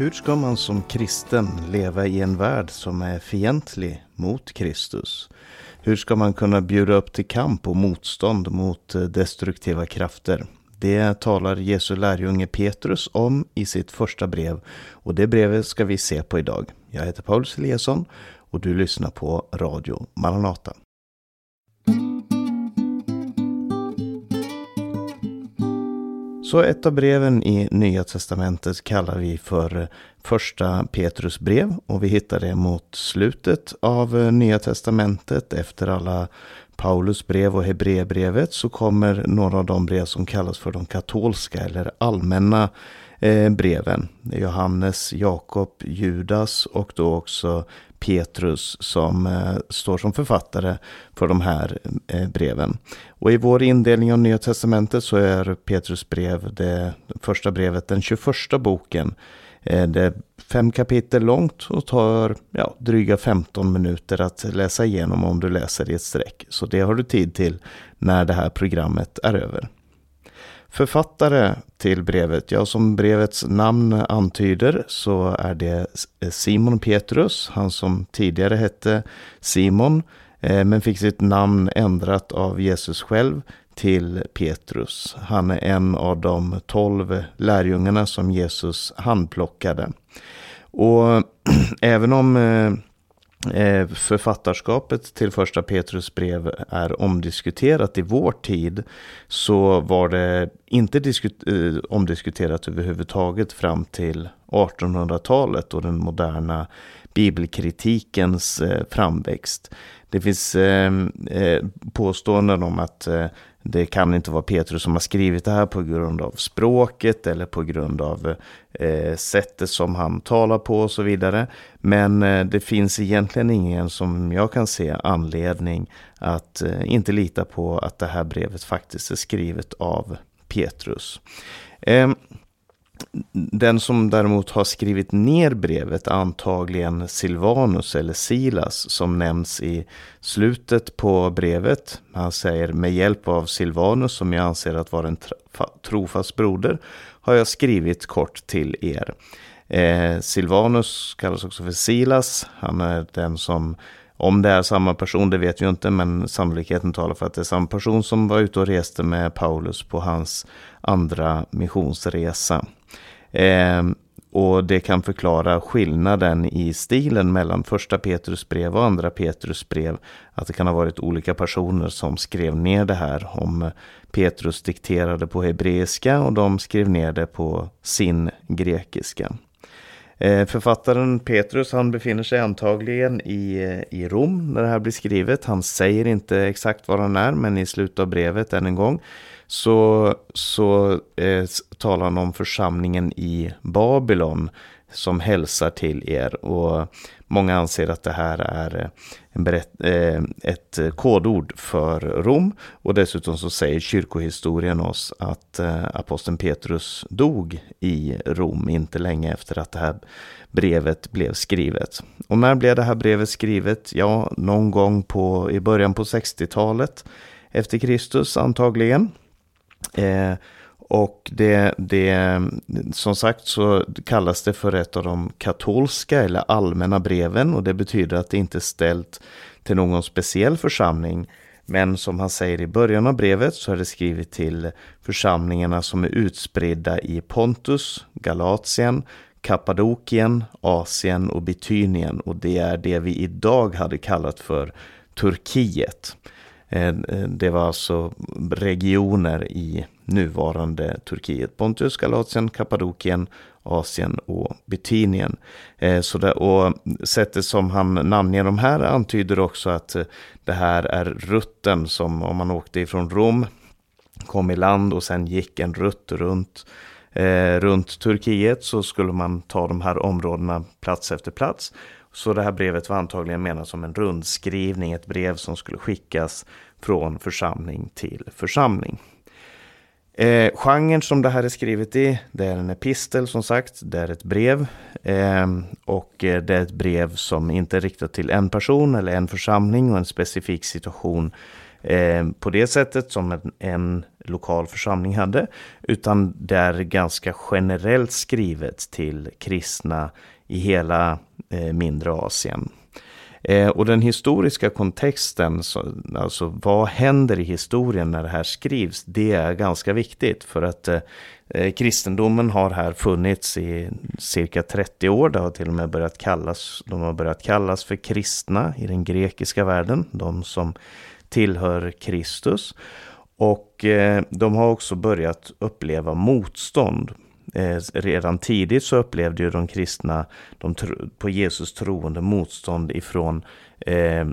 Hur ska man som kristen leva i en värld som är fientlig mot Kristus? Hur ska man kunna bjuda upp till kamp och motstånd mot eh, destruktiva krafter? Det talar Jesu lärjunge Petrus om i sitt första brev och det brevet ska vi se på idag. Jag heter Paulus Eliasson och du lyssnar på Radio Maranata. Så ett av breven i Nya Testamentet kallar vi för eh, första Petrus brev och vi hittar det mot slutet av eh, Nya Testamentet. Efter alla Paulus brev och Hebreerbrevet så kommer några av de brev som kallas för de katolska eller allmänna eh, breven. Johannes, Jakob, Judas och då också Petrus som eh, står som författare för de här eh, breven. Och i vår indelning av Nya Testamentet så är Petrus brev det första brevet den 21 boken. Eh, det är fem kapitel långt och tar ja, dryga 15 minuter att läsa igenom om du läser i ett streck. Så det har du tid till när det här programmet är över. Författare till brevet, ja som brevets namn antyder så är det eh, Simon Petrus, han som tidigare hette Simon eh, men fick sitt namn ändrat av Jesus själv till Petrus. Han är en av de tolv lärjungarna som Jesus handplockade. Och även om eh, Eh, författarskapet till första Petrus brev är omdiskuterat i vår tid så var det inte eh, omdiskuterat överhuvudtaget fram till 1800-talet och den moderna bibelkritikens eh, framväxt. Det finns påståenden om att det kan inte vara Petrus som har skrivit det här på grund av språket eller på grund av eh, sättet som han talar på och så vidare. Men eh, det finns egentligen ingen som jag kan se anledning att eh, inte lita på att det här brevet faktiskt är skrivet av Petrus. Ehm, den som däremot har skrivit ner brevet är antagligen Silvanus eller Silas som nämns i slutet på brevet. Han säger med hjälp av Silvanus som jag anser att vara en trofast broder har jag skrivit kort till er. Eh, Silvanus kallas också för Silas. Han är den som om det är samma person, det vet vi inte, men sannolikheten talar för att det är samma person som var ute och reste med Paulus på hans andra missionsresa. Eh, och det kan förklara skillnaden i stilen mellan första Petrus brev och andra Petrus brev. Att det kan ha varit olika personer som skrev ner det här. Om Petrus dikterade på hebreiska och de skrev ner det på sin grekiska. Ehm, författaren Petrus han befinner sig antagligen i, eh, i Rom när det här blir skrivet. Han säger inte exakt var han är men i slutet av brevet än en gång så, så eh, talar han om församlingen i Babylon som hälsar till er. Och många anser att det här är eh, en berätt, eh, ett kodord för Rom. Och dessutom så säger kyrkohistorien oss att eh, aposteln Petrus dog i Rom inte länge efter att det här brevet blev skrivet. Och när blev det här brevet skrivet? Ja, någon gång på, i början på 60-talet efter Kristus antagligen. Eh, och det, det, som sagt så kallas det för ett av de katolska eller allmänna breven och det betyder att det inte är ställt till någon speciell församling. Men som han säger i början av brevet så är det skrivet till församlingarna som är utspridda i Pontus, Galatien, Kappadokien, Asien och Bitynien och det är det vi idag hade kallat för Turkiet. Eh, eh, det var alltså regioner i nuvarande Turkiet. Pontus, Galatien, Kappadokien, Asien och Bitynien. Eh, så det, och sättet som han namnger de här antyder också att det här är rutten som om man åkte ifrån Rom, kom i land och sen gick en rutt runt eh, runt Turkiet så skulle man ta de här områdena plats efter plats. Så det här brevet var antagligen menat som en rundskrivning, ett brev som skulle skickas från församling till församling. Eh, genren som det här är skrivet i, det är en epistel som sagt, det är ett brev. Ehm, eh, och det är ett brev som inte är riktat till en person eller en församling och en specifik situation. eh, på det sättet som en, en, lokal församling hade, utan det är ganska generellt skrivet till kristna i hela eh, mindre Asien. Eh, och den historiska kontexten, så, alltså vad händer i historien när det här skrivs, det är ganska viktigt för att eh, eh kristendomen har här funnits i cirka 30 år. Det har till och med börjat kallas, de har börjat kallas för kristna i den grekiska världen, de som tillhör Kristus. Och eh, de har också börjat uppleva motstånd Eh, redan tidigt så upplevde ju de kristna de på Jesus troende motstånd ifrån eh,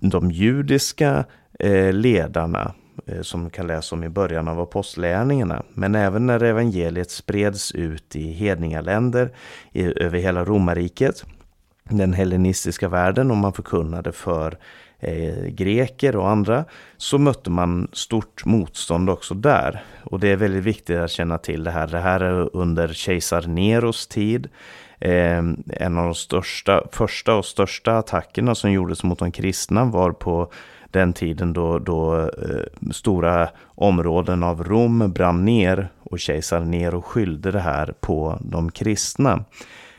de judiska eh, ledarna eh, som vi kan läsa om i början av apostlärningarna. Men även när evangeliet spreds ut i hedningaländer i, över hela romarriket, den hellenistiska världen och man förkunnade för eh, greker och andra så mötte man stort motstånd också där. Och det är väldigt viktigt att känna till det här. Det här är under kejsar Neros tid. Eh, en av de största, första och största attackerna som gjordes mot de kristna var på den tiden då, då eh, stora områden av Rom brann ner och kejsar Nero skyllde det här på de kristna.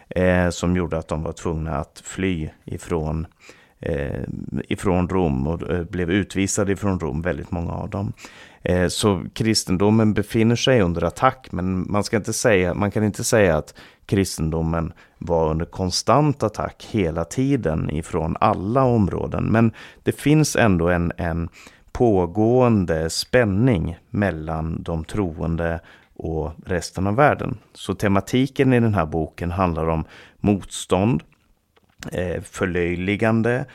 Eh, som gjorde att de var tvungna att fly ifrån eh, Eh, ifrån Rom och eh, blev utvisade ifrån Rom, väldigt många av dem. Eh, så kristendomen befinner sig under attack, men man, ska inte säga, man kan inte säga att kristendomen var under konstant attack hela tiden ifrån alla områden. Men det finns ändå en, en pågående spänning mellan de troende och resten av världen. Så tematiken i den här boken handlar om motstånd, Eh, förlöjligande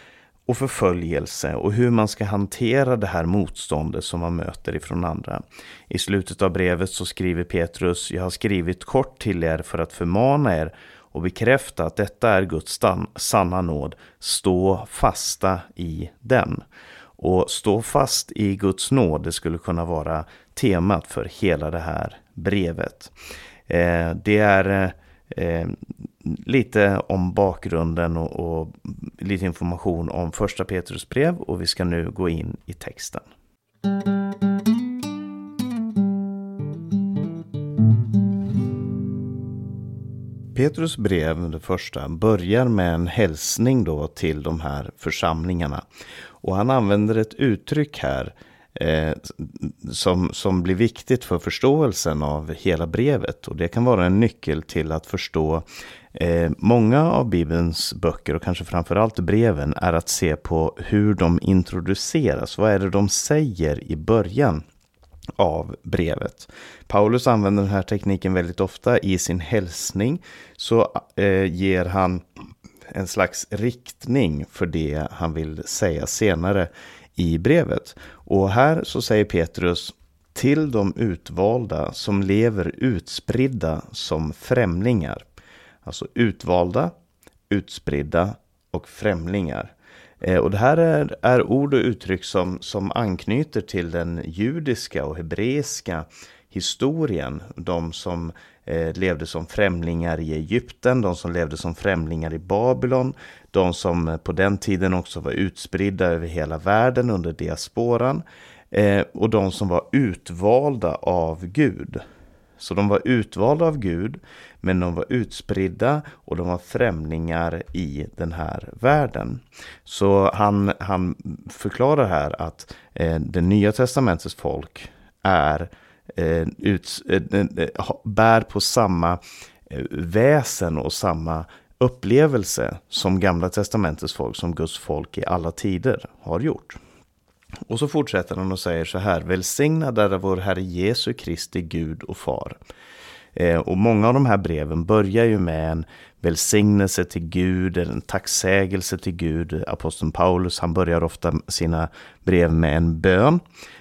och förföljelse och hur man ska hantera det här motståndet som man möter ifrån andra. I slutet av brevet så skriver Petrus, jag har skrivit kort till er för att förmana er och bekräfta att detta är Guds sanna nåd. Stå fasta i den. Och stå fast i Guds nåd, det skulle kunna vara temat för hela det här brevet. Eh, det är eh, lite om bakgrunden och, och, lite information om första Petrus brev och vi ska nu gå in i texten. Petrus brev, det första, börjar med en hälsning då till de här församlingarna. Och han använder ett uttryck här eh, som, som blir viktigt för förståelsen av hela brevet. Och det kan vara en nyckel till att förstå eh, många av Bibelns böcker och kanske framförallt breven är att se på hur de introduceras. Vad är det de säger i början? av brevet. Paulus använder den här tekniken väldigt ofta i sin hälsning. Så eh, ger han en slags riktning för det han vill säga senare i brevet. Och här så säger Petrus till de utvalda som lever utspridda som främlingar. Alltså utvalda, utspridda och främlingar. Eh, och det här är, är ord och uttryck som, som anknyter till den judiska och hebreiska historien. De som eh, levde som främlingar i Egypten, de som levde som främlingar i Babylon, de som eh, på den tiden också var utspridda över hela världen under diasporan eh, och de som var utvalda av Gud. Så de var utvalda av Gud, men de var utspridda och de var främlingar i den här världen. Så han, han förklarar här att eh, det nya testamentets folk är eh, ut, eh, eh, eh bär på samma eh, väsen och samma upplevelse som Gamla Testamentets folk, som Guds folk i alla tider har gjort. Och så fortsätter han och säger så här, välsignad är vår Herre Jesu Kristi Gud och Far. Eh, och många av de här breven börjar ju med en välsignelse till Gud, en tacksägelse till Gud. Aposteln Paulus, han börjar ofta sina brev med en bön.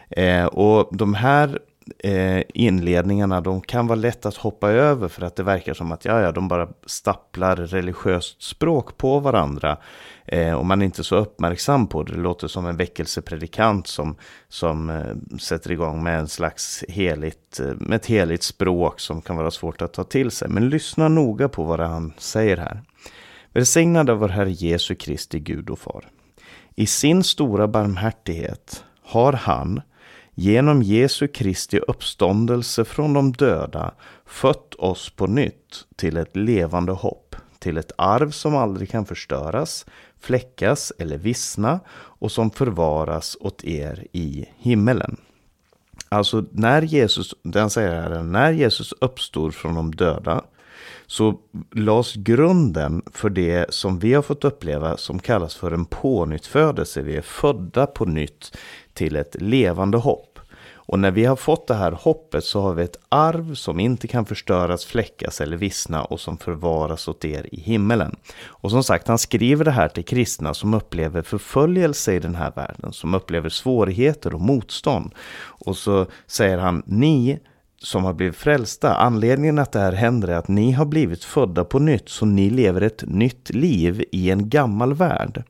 Eh, och de här eh, inledningarna, de kan vara lätt att hoppa över för att det verkar som att ja, ja, de bara stapplar religiöst språk på varandra. Eh, och man är inte så uppmärksam på det. Det låter som en väckelsepredikant som, som eh, sätter igång med en slags heligt, eh, med ett heligt språk som kan vara svårt att ta till sig. Men lyssna noga på vad han säger här. Välsignad av vår Herre Jesu Kristi Gud och Far. I sin stora barmhärtighet har han genom Jesu Kristi uppståndelse från de döda fött oss på nytt till ett levande hopp, till ett arv som aldrig kan förstöras, fläckas eller vissna och som förvaras åt er i himmelen. Alltså när Jesus, den säger här, när Jesus uppstod från de döda så lades grunden för det som vi har fått uppleva som kallas för en pånyttfödelse. Vi är födda på nytt till ett levande hopp. Och när vi har fått det här hoppet så har vi ett arv som inte kan förstöras, fläckas eller vissna och som förvaras åt er i himmelen. Och som sagt, han skriver det här till kristna som upplever förföljelse i den här världen, som upplever svårigheter och motstånd. Och så säger han, ni som har blivit frälsta. Anledningen att det här händer är att ni har blivit födda på nytt, så ni lever ett nytt liv i en gammal värld.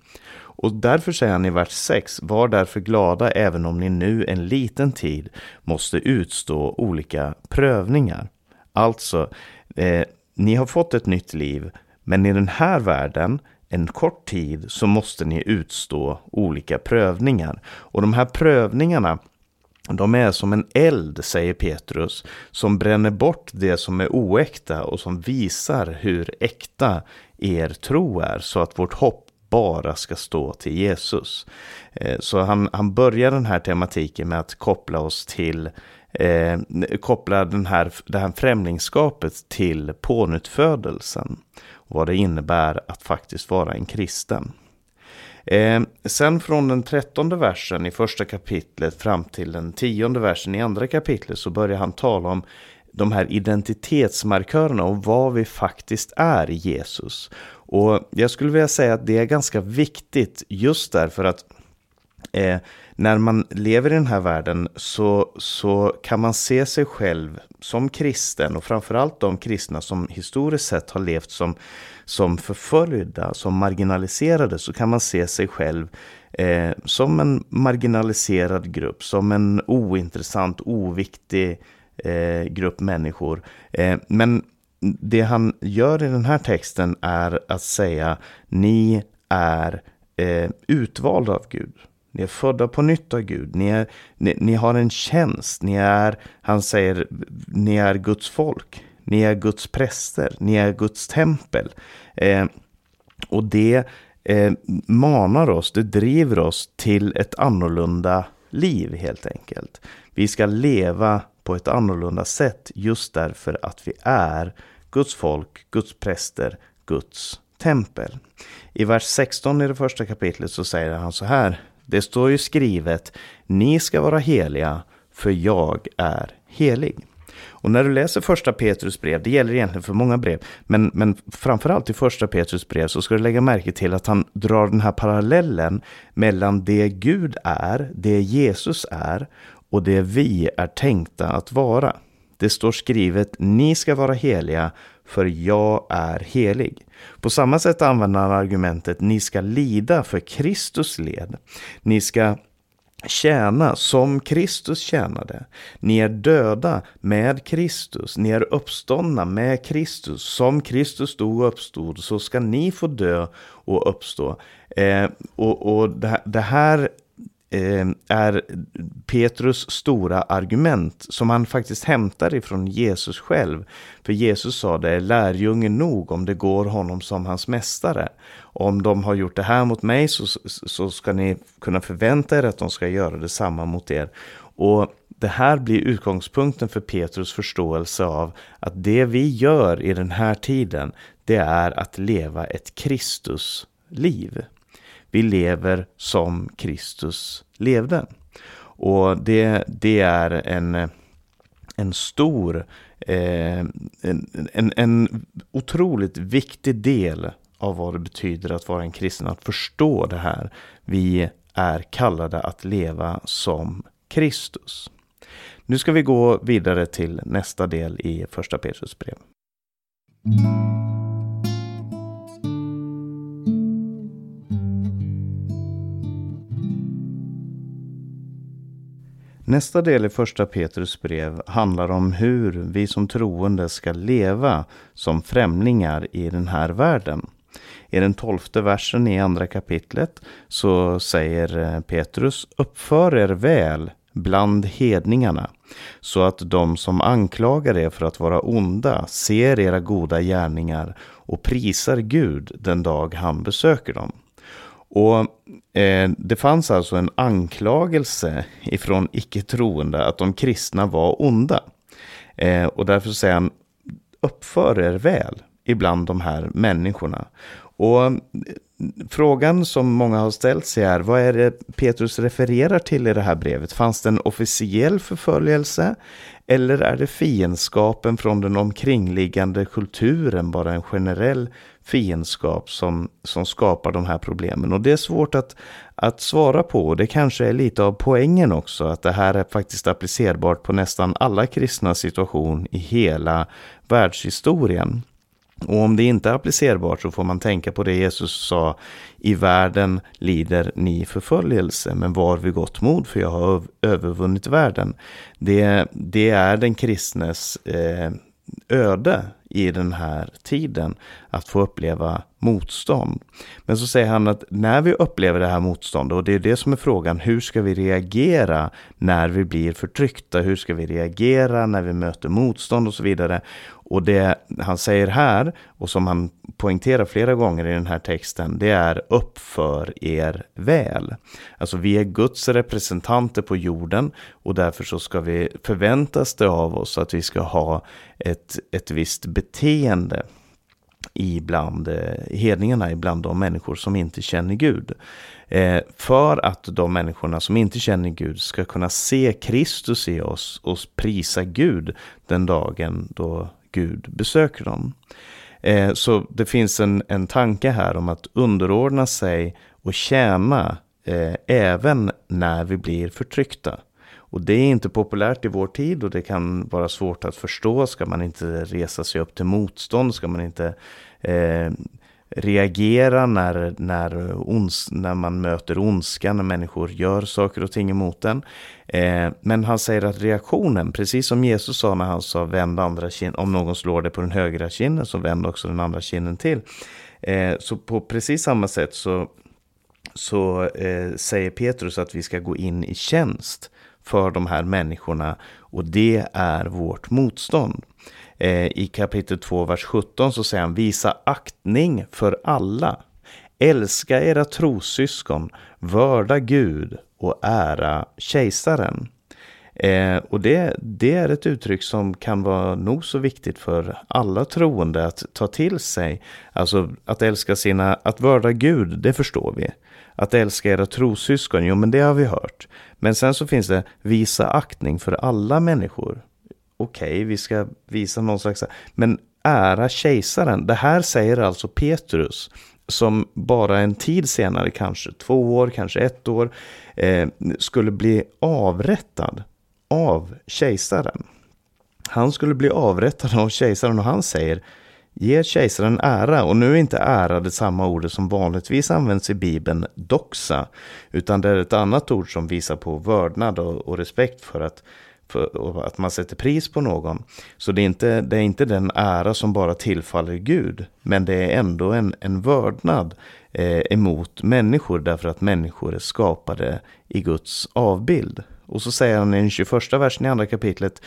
Och därför säger han i vers 6, var därför glada även om ni nu en liten tid måste utstå olika prövningar. Alltså, eh, ni har fått ett nytt liv, men i den här världen, en kort tid, så måste ni utstå olika prövningar. Och de här prövningarna, de är som en eld, säger Petrus, som bränner bort det som är oäkta och som visar hur äkta er tro är, så att vårt hopp bara ska stå till Jesus. Eh, så han, han börjar den här tematiken med att koppla oss till eh, koppla den här, det här främlingskapet till pånyttfödelsen. Vad det innebär att faktiskt vara en kristen. Eh, sen från den trettonde versen i första kapitlet fram till den tionde versen i andra kapitlet så börjar han tala om de här identitetsmarkörerna och vad vi faktiskt är i Jesus. Och jag skulle vilja säga att det är ganska viktigt just därför att eh, när man lever i den här världen så, så kan man se sig själv som kristen och framförallt de kristna som historiskt sett har levt som, som förföljda, som marginaliserade, så kan man se sig själv eh, som en marginaliserad grupp, som en ointressant, oviktig eh, grupp människor. Eh, men det han gör i den här texten är att säga ni är eh, utvalda av Gud. Ni är födda på nytt av Gud. Ni, är, ni, ni, har en tjänst. Ni är, han säger, ni är Guds folk. Ni är Guds präster. Ni är Guds tempel. Eh, och det eh, manar oss, det driver oss till ett annorlunda liv helt enkelt. Vi ska leva på ett annorlunda sätt just därför att vi är Guds folk, Guds präster, Guds tempel. I vers 16 i det första kapitlet så säger han så här. Det står ju skrivet, ni ska vara heliga, för jag är helig. Och när du läser första Petrus brev, det gäller egentligen för många brev, men, men framförallt i första Petrus brev så ska du lägga märke till att han drar den här parallellen mellan det Gud är, det Jesus är och det vi är tänkta att vara. Det står skrivet, ni ska vara heliga, för jag är helig. På samma sätt använder han argumentet, ni ska lida för Kristus led. Ni ska tjäna som Kristus tjänade. Ni är döda med Kristus. Ni är uppståndna med Kristus. Som Kristus dog och uppstod så ska ni få dö och uppstå. Eh, och, och det, det här Eh, är Petrus stora argument som han faktiskt hämtar ifrån Jesus själv. För Jesus sa det är lärjungen nog om det går honom som hans mästare. Om de har gjort det här mot mig så, så ska ni kunna förvänta er att de ska göra detsamma mot er. Och det här blir utgångspunkten för Petrus förståelse av att det vi gör i den här tiden, det är att leva ett Kristusliv. Vi lever som Kristus levde. Och det, det är en, en stor, eh, en, en, en otroligt viktig del av vad det betyder att vara en kristen, att förstå det här. Vi är kallade att leva som Kristus. Nu ska vi gå vidare till nästa del i första Petrus brev. Nästa del i första Petrus brev handlar om hur vi som troende ska leva som främlingar i den här världen. I den tolfte versen i andra kapitlet så säger eh, Petrus, uppför er väl bland hedningarna, så att de som anklagar er för att vara onda ser era goda gärningar och prisar Gud den dag han besöker dem. Och eh, Det fanns alltså en anklagelse ifrån icke-troende att de kristna var onda. Eh, och därför säger han, uppför er väl ibland de här människorna. Och frågan som många har ställt sig är, vad är det Petrus refererar till i det här brevet? Fanns det en officiell förföljelse? Eller är det fiendskapen från den omkringliggande kulturen, bara en generell fiendskap som, som skapar de här problemen? Och det är svårt att, att svara på. Det kanske är lite av poängen också, att det här är faktiskt applicerbart på nästan alla kristna situation i hela världshistorien. Och om det inte är applicerbart så får man tänka på det Jesus sa. I världen lider ni förföljelse, men var vid gott mod för jag har övervunnit världen. Det, det är den kristnes eh, öde i den här tiden att få uppleva motstånd. Men så säger han att när vi upplever det här motståndet, och det är det som är frågan, hur ska vi reagera när vi blir förtryckta? Hur ska vi reagera när vi möter motstånd och så vidare? Och det han säger här, och som han poängterar flera gånger i den här texten, det är uppför er väl. Alltså vi är Guds representanter på jorden och därför så ska vi förväntas det av oss att vi ska ha ett, ett visst beteende ibland eh, hedningarna, ibland de människor som inte känner Gud. Eh, för att de människorna som inte känner Gud ska kunna se Kristus i oss och prisa Gud den dagen då Gud besöker dem. Eh, så det finns en, en tanke här om att underordna sig och tjäna eh, även när vi blir förtryckta. Och det är inte populärt i vår tid och det kan vara svårt att förstå. Ska man inte resa sig upp till motstånd? Ska man inte eh, reagera när, när, ons, när man möter ondska, när människor gör saker och ting emot den. Eh, men han säger att reaktionen, precis som Jesus sa när han sa vänd andra kin, om någon slår dig på den högra kinden så vänd också den andra kinden till. Eh, så på precis samma sätt så, så eh, säger Petrus att vi ska gå in i tjänst för de här människorna och det är vårt motstånd. Eh, I kapitel 2, vers 17 så säger han visa aktning för alla. Älska era trossyskon, vörda Gud och ära kejsaren. Eh, och det, det är ett uttryck som kan vara nog så viktigt för alla troende att ta till sig. Alltså att älska sina, att vörda Gud, det förstår vi. Att älska era trossyskon, jo men det har vi hört. Men sen så finns det visa aktning för alla människor. Okej, okay, vi ska visa någon slags... Men ära kejsaren, det här säger alltså Petrus som bara en tid senare, kanske två år, kanske ett år, eh, skulle bli avrättad av kejsaren. Han skulle bli avrättad av kejsaren och han säger Ge kejsaren ära, och nu är inte ära det samma ordet som vanligtvis används i Bibeln, doxa, utan det är ett annat ord som visar på vördnad och, och respekt för att, och att man sätter pris på någon. Så det är, inte, det är inte den ära som bara tillfaller Gud, men det är ändå en, en vördnad eh, emot människor, därför att människor är skapade i Guds avbild. Och så säger han i den 21 versen i andra kapitlet,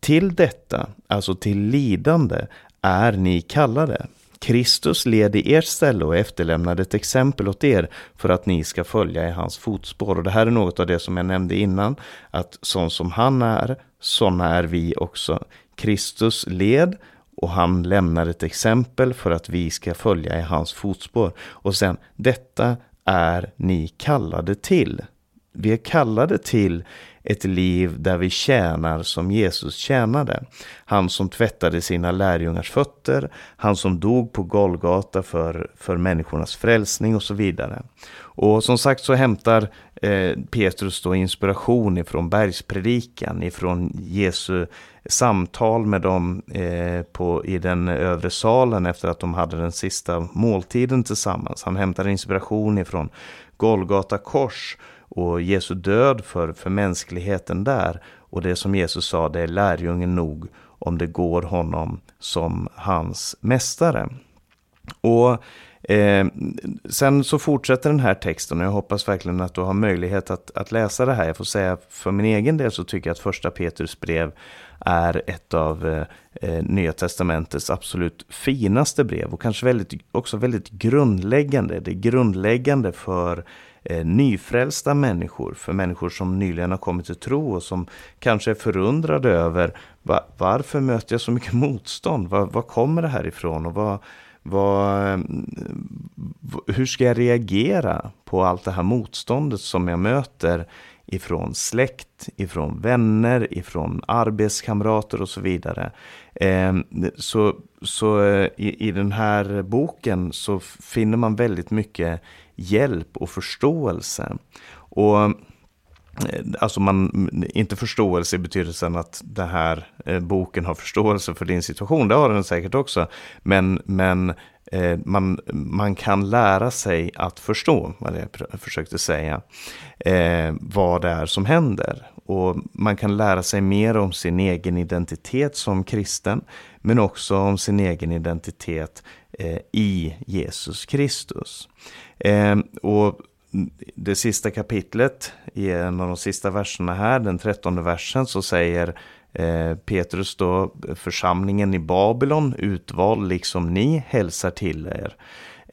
till detta, alltså till lidande, är ni kallade. Kristus led i ert ställe och efterlämnade ett exempel åt er för att ni ska följa i hans fotspår. Och det här är något av det som jag nämnde innan, att sån som han är, såna är vi också. Kristus led och han lämnar ett exempel för att vi ska följa i hans fotspår. Och sen, detta är ni kallade till. Vi är kallade till ett liv där vi tjänar som Jesus tjänade. Han som tvättade sina lärjungars fötter, han som dog på Golgata för, för människornas frälsning och så vidare. Och som sagt så hämtar eh, Petrus då inspiration ifrån bergspredikan, ifrån Jesu samtal med dem eh, på, i den övre salen efter att de hade den sista måltiden tillsammans. Han hämtar inspiration ifrån Golgata kors och Jesu död för, för mänskligheten där. Och det som Jesus sa, det är lärjungen nog om det går honom som hans mästare. Och Eh, sen så fortsätter den här texten och jag hoppas verkligen att du har möjlighet att, att läsa det här. Jag får säga för min egen del så tycker jag att första Petrus brev är ett av eh, eh Nya Testamentets absolut finaste brev och kanske väldigt, också väldigt grundläggande. Det är grundläggande för eh, nyfrälsta människor, för människor som nyligen har kommit till tro och som kanske är förundrade över va, varför möter jag så mycket motstånd? Var, var kommer det här ifrån? Och vad, vad, eh, hur ska jag reagera på allt det här motståndet som jag möter ifrån släkt, ifrån vänner, ifrån arbetskamrater och så vidare. Ehm, så, så eh, i, i den här boken så finner man väldigt mycket hjälp och förståelse. Och eh, Alltså man, inte förståelse i betydelsen att den här eh, boken har förståelse för din situation, det har den säkert också. Men, men eh, man, man kan lära sig att förstå, vad jag försökte säga, eh, vad det är som händer. Och man kan lära sig mer om sin egen identitet som kristen, men också om sin egen identitet Eh, i Jesus Kristus. Eh, och det sista kapitlet, i en av de sista verserna här, den trettonde versen, så säger eh, Petrus då, församlingen i Babylon, utvald liksom ni, hälsar till er.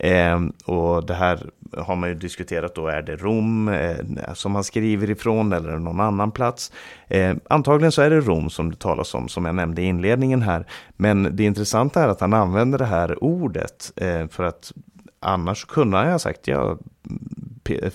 Eh, och det här har man ju diskuterat då, är det Rom eh, som han skriver ifrån eller någon annan plats? Eh, antagligen så är det Rom som det talas om, som jag nämnde i inledningen här. Men det intressanta är att han använder det här ordet eh, för att annars kunde han ha sagt ja,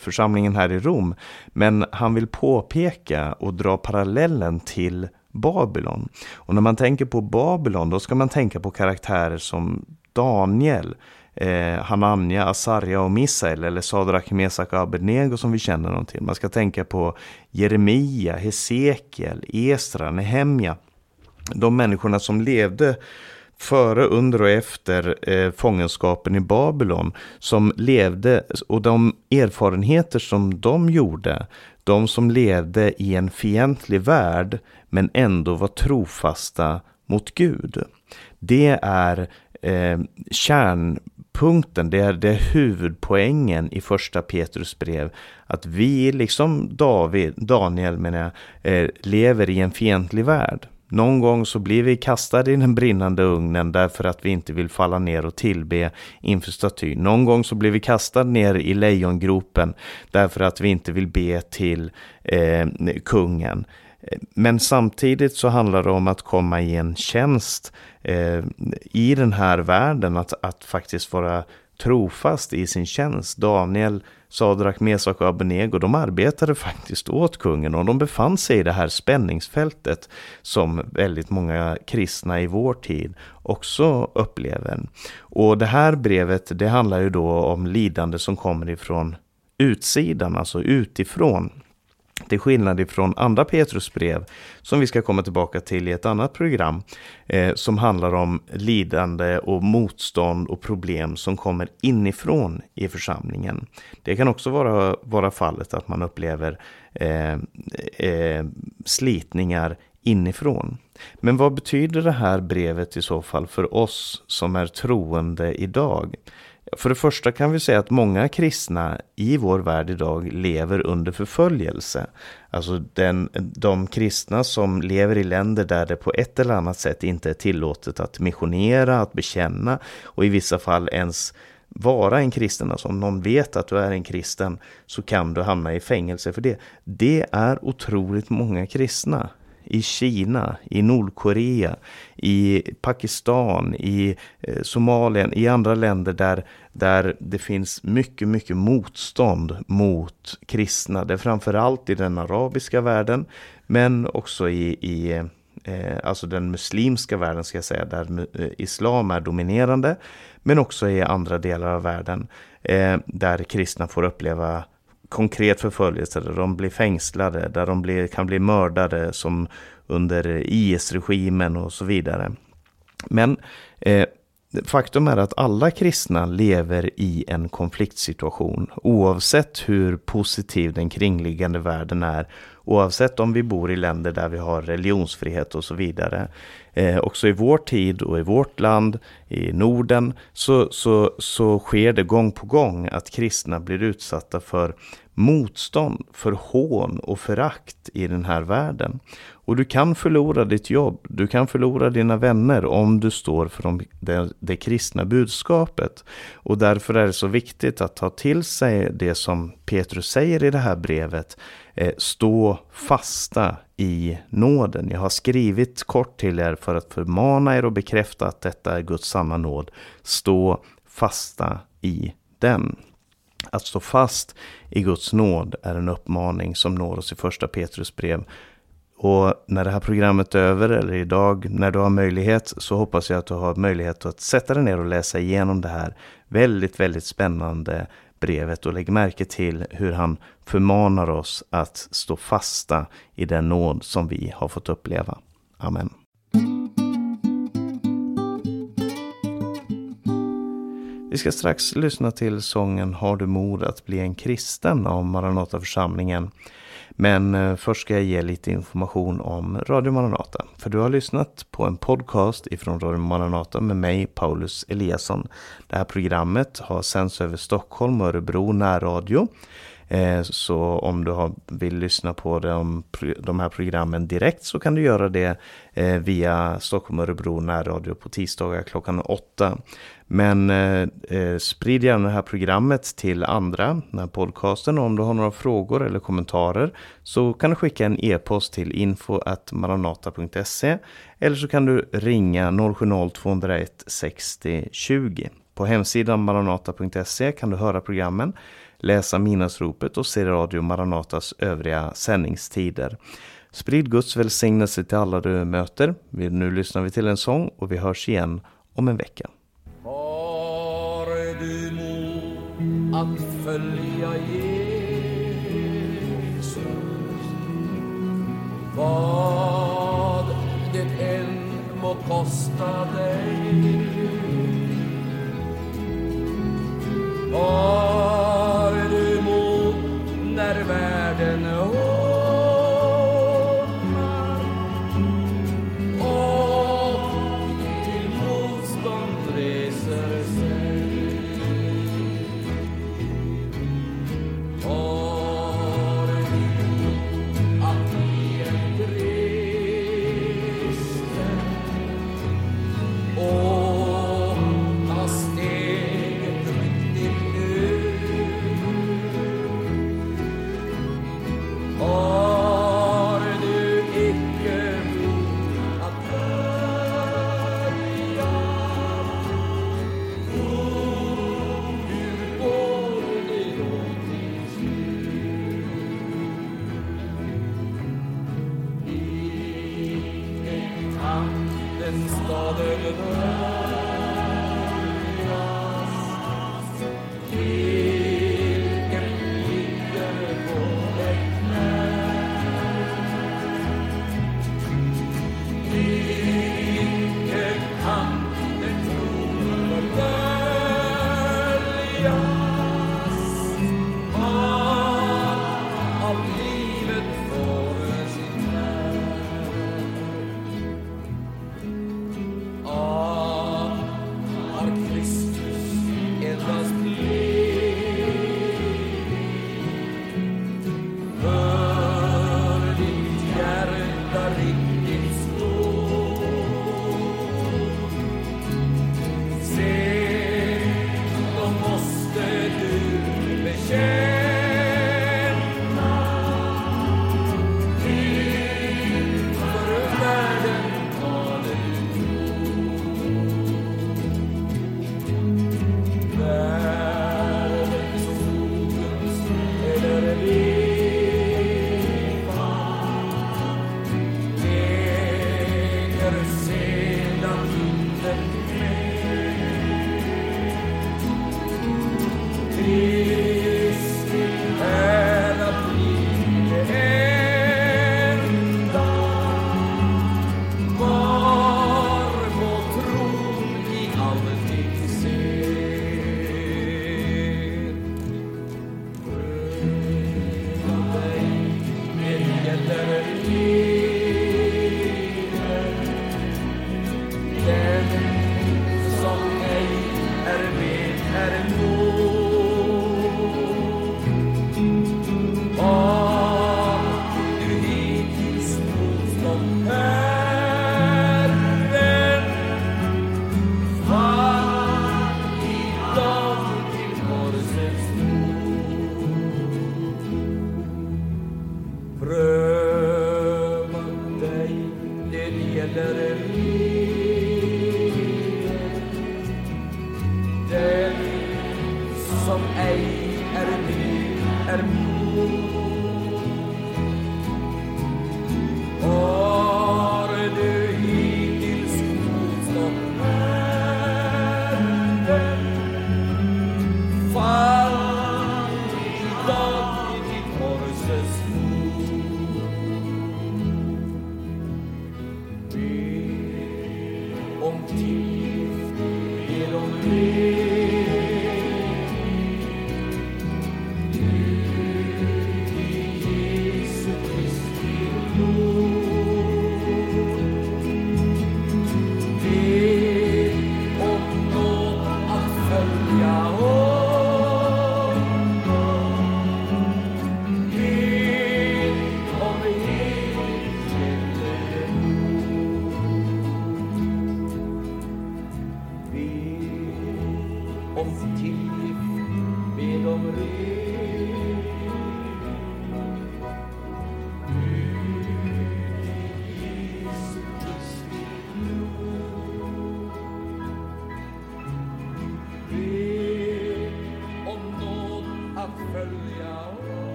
församlingen här i Rom. Men han vill påpeka och dra parallellen till Babylon. Och när man tänker på Babylon då ska man tänka på karaktärer som Daniel, eh, Hanania, Asarja och Misael eller Sadrak, Mesak och Abednego som vi känner dem till. Man ska tänka på Jeremia, Hesekiel, Esra, Nehemja. De människorna som levde före, under och efter eh, fångenskapen i Babylon som levde och de erfarenheter som de gjorde, de som levde i en fientlig värld men ändå var trofasta mot Gud. Det är eh, kärnpunkten, det är, det är huvudpoängen i första Petrus brev. Att vi, liksom David, Daniel menar jag, eh, lever i en fientlig värld. Någon gång så blir vi kastade i den brinnande ugnen därför att vi inte vill falla ner och tillbe inför statyn. Någon gång så blir vi kastade ner i lejongropen därför att vi inte vill be till eh, kungen. Men samtidigt så handlar det om att komma i en tjänst eh, i den här världen, att, att faktiskt vara trofast i sin tjänst. Daniel, Sadrak, Mesak och Abednego, de arbetade faktiskt åt kungen och de befann sig i det här spänningsfältet som väldigt många kristna i vår tid också upplever. Och det här brevet, det handlar ju då om lidande som kommer ifrån utsidan, alltså utifrån. Till skillnad ifrån andra Petrusbrev, som vi ska komma tillbaka till i ett annat program, eh, som handlar om lidande och motstånd och problem som kommer inifrån i församlingen. Det kan också vara, vara fallet att man upplever eh, eh, slitningar inifrån. Men vad betyder det här brevet i så fall för oss som är troende idag? För det första kan vi säga att många kristna i vår värld idag lever under förföljelse. Alltså den, de kristna som lever i länder där det på ett eller annat sätt inte är tillåtet att missionera, att bekänna och i vissa fall ens vara en kristen. Alltså om någon vet att du är en kristen så kan du hamna i fängelse för det. Det är otroligt många kristna i Kina, i Nordkorea, i Pakistan, i Somalia, Somalien, i andra länder där, där det finns mycket, mycket motstånd mot kristna. Det är framförallt i den arabiska världen, men också i, i eh, alltså den muslimska världen ska jag säga, där eh, islam är dominerande, men också i andra delar av världen där kristna får uppleva konkret förföljelse, där de blir fängslade, där de blir, kan bli mördade som under IS-regimen och så vidare. Men eh, faktum är att alla kristna lever i en konfliktsituation oavsett hur positiv den kringliggande världen är. Oavsett om vi bor i länder där vi har religionsfrihet och så vidare. Eh, också i vår tid och i vårt land, i Norden, så, så, så sker det gång på gång att kristna blir utsatta för motstånd, för hån och förakt i den här världen. Och du kan förlora ditt jobb, du kan förlora dina vänner om du står för de, det, det kristna budskapet. Och därför är det så viktigt att ta till sig det som Petrus säger i det här brevet. Eh, stå fasta i nåden. Jag har skrivit kort till er för att förmana er och bekräfta att detta är Guds sanna nåd. Stå fasta i den. Att stå fast i Guds nåd är en uppmaning som når oss i första Petrus brev. Och när det här programmet är över, eller idag när du har möjlighet, så hoppas jag att du har möjlighet att sätta dig ner och läsa igenom det här väldigt, väldigt spännande brevet och lägg märke till hur han förmanar oss att stå fasta i den nåd som vi har fått uppleva. Amen. Vi ska strax lyssna till sången Har du mod att bli en kristen av Maranataförsamlingen. Men eh, först ska jag ge lite information om Radio Maranata. För du har lyssnat på en podcast ifrån Radio Maranata med mig, Paulus Eliasson. Det här programmet har sänds över Stockholm och Örebro närradio. Eh, så om du vill lyssna på de, de här programmen direkt så kan du göra det eh, via Stockholm och Örebro närradio på tisdagar klockan åtta. Men eh, eh, sprid gärna det här programmet till andra, den här podcasten. Och om du har några frågor eller kommentarer så kan du skicka en e-post till info.maranata.se eller så kan du ringa 070-201 60 20. På hemsidan maranata.se kan du höra programmen, läsa minnesropet och se Radio Maranatas övriga sändningstider. Sprid Guds välsignelse till alla du möter. Nu lyssnar vi till en sång och vi hörs igen om en vecka att följa Jesus. Vad det än må kosta dig. Vad Father,